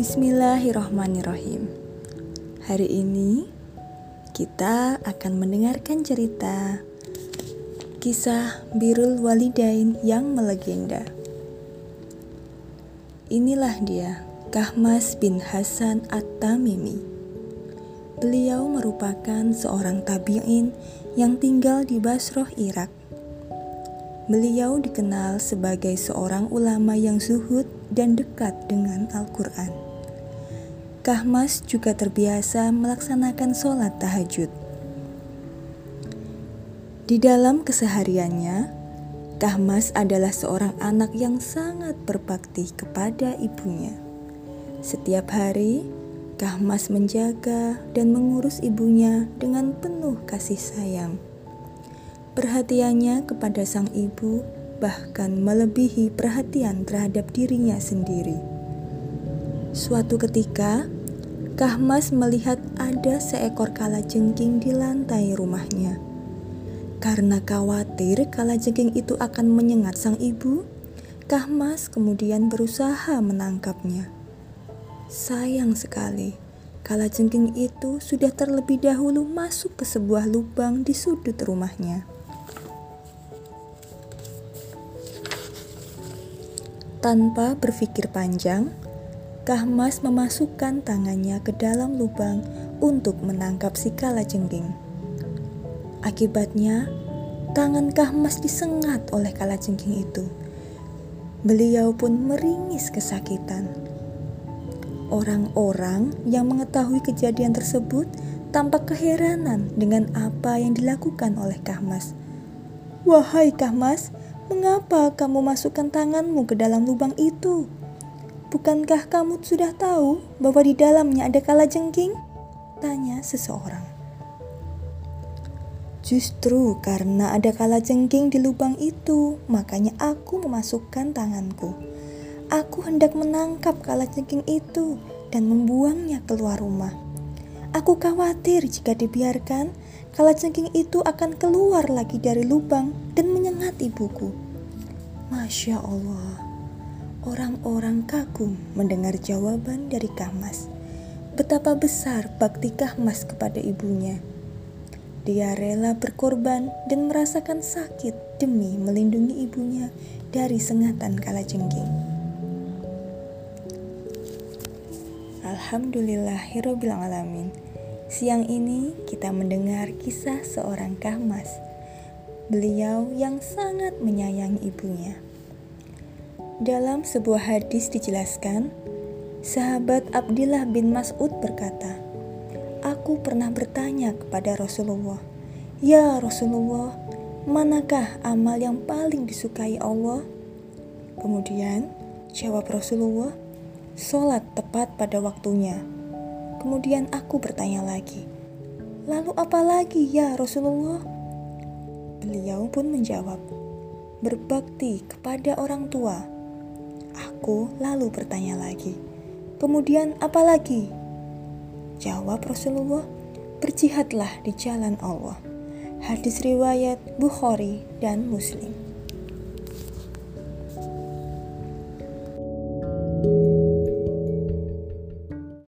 Bismillahirrahmanirrahim. Hari ini kita akan mendengarkan cerita kisah Birul Walidain yang melegenda. Inilah dia, Kahmas bin Hasan At-Tamimi. Beliau merupakan seorang tabi'in yang tinggal di Basroh, Irak. Beliau dikenal sebagai seorang ulama yang zuhud dan dekat dengan Al-Quran. Kahmas juga terbiasa melaksanakan sholat tahajud. Di dalam kesehariannya, Kahmas adalah seorang anak yang sangat berbakti kepada ibunya. Setiap hari, Kahmas menjaga dan mengurus ibunya dengan penuh kasih sayang. Perhatiannya kepada sang ibu bahkan melebihi perhatian terhadap dirinya sendiri. Suatu ketika, Kahmas melihat ada seekor kalajengking di lantai rumahnya. Karena khawatir kalajengking itu akan menyengat sang ibu, Kahmas kemudian berusaha menangkapnya. Sayang sekali, kalajengking itu sudah terlebih dahulu masuk ke sebuah lubang di sudut rumahnya. Tanpa berpikir panjang, Kahmas memasukkan tangannya ke dalam lubang untuk menangkap si kalajengking. Akibatnya, tangan Kahmas disengat oleh kalajengking itu. Beliau pun meringis kesakitan. Orang-orang yang mengetahui kejadian tersebut tampak keheranan dengan apa yang dilakukan oleh Kahmas. Wahai Kahmas, mengapa kamu masukkan tanganmu ke dalam lubang itu? Bukankah kamu sudah tahu bahwa di dalamnya ada kala jengking? Tanya seseorang. Justru karena ada kala jengking di lubang itu, makanya aku memasukkan tanganku. Aku hendak menangkap kala jengking itu dan membuangnya keluar rumah. Aku khawatir jika dibiarkan, kala jengking itu akan keluar lagi dari lubang dan menyengat ibuku. Masya Allah. Orang-orang kagum mendengar jawaban dari Kahmas. Betapa besar bakti Kahmas kepada ibunya. Dia rela berkorban dan merasakan sakit demi melindungi ibunya dari sengatan kalajengking. Alhamdulillahirrohmanirrohim. Siang ini kita mendengar kisah seorang Kahmas. Beliau yang sangat menyayangi ibunya. Dalam sebuah hadis dijelaskan, sahabat Abdullah bin Mas'ud berkata, Aku pernah bertanya kepada Rasulullah, Ya Rasulullah, manakah amal yang paling disukai Allah? Kemudian jawab Rasulullah, Sholat tepat pada waktunya. Kemudian aku bertanya lagi, Lalu apa lagi ya Rasulullah? Beliau pun menjawab, Berbakti kepada orang tua Aku lalu bertanya lagi, kemudian apa lagi? Jawab Rasulullah, berjihadlah di jalan Allah. Hadis riwayat Bukhari dan Muslim.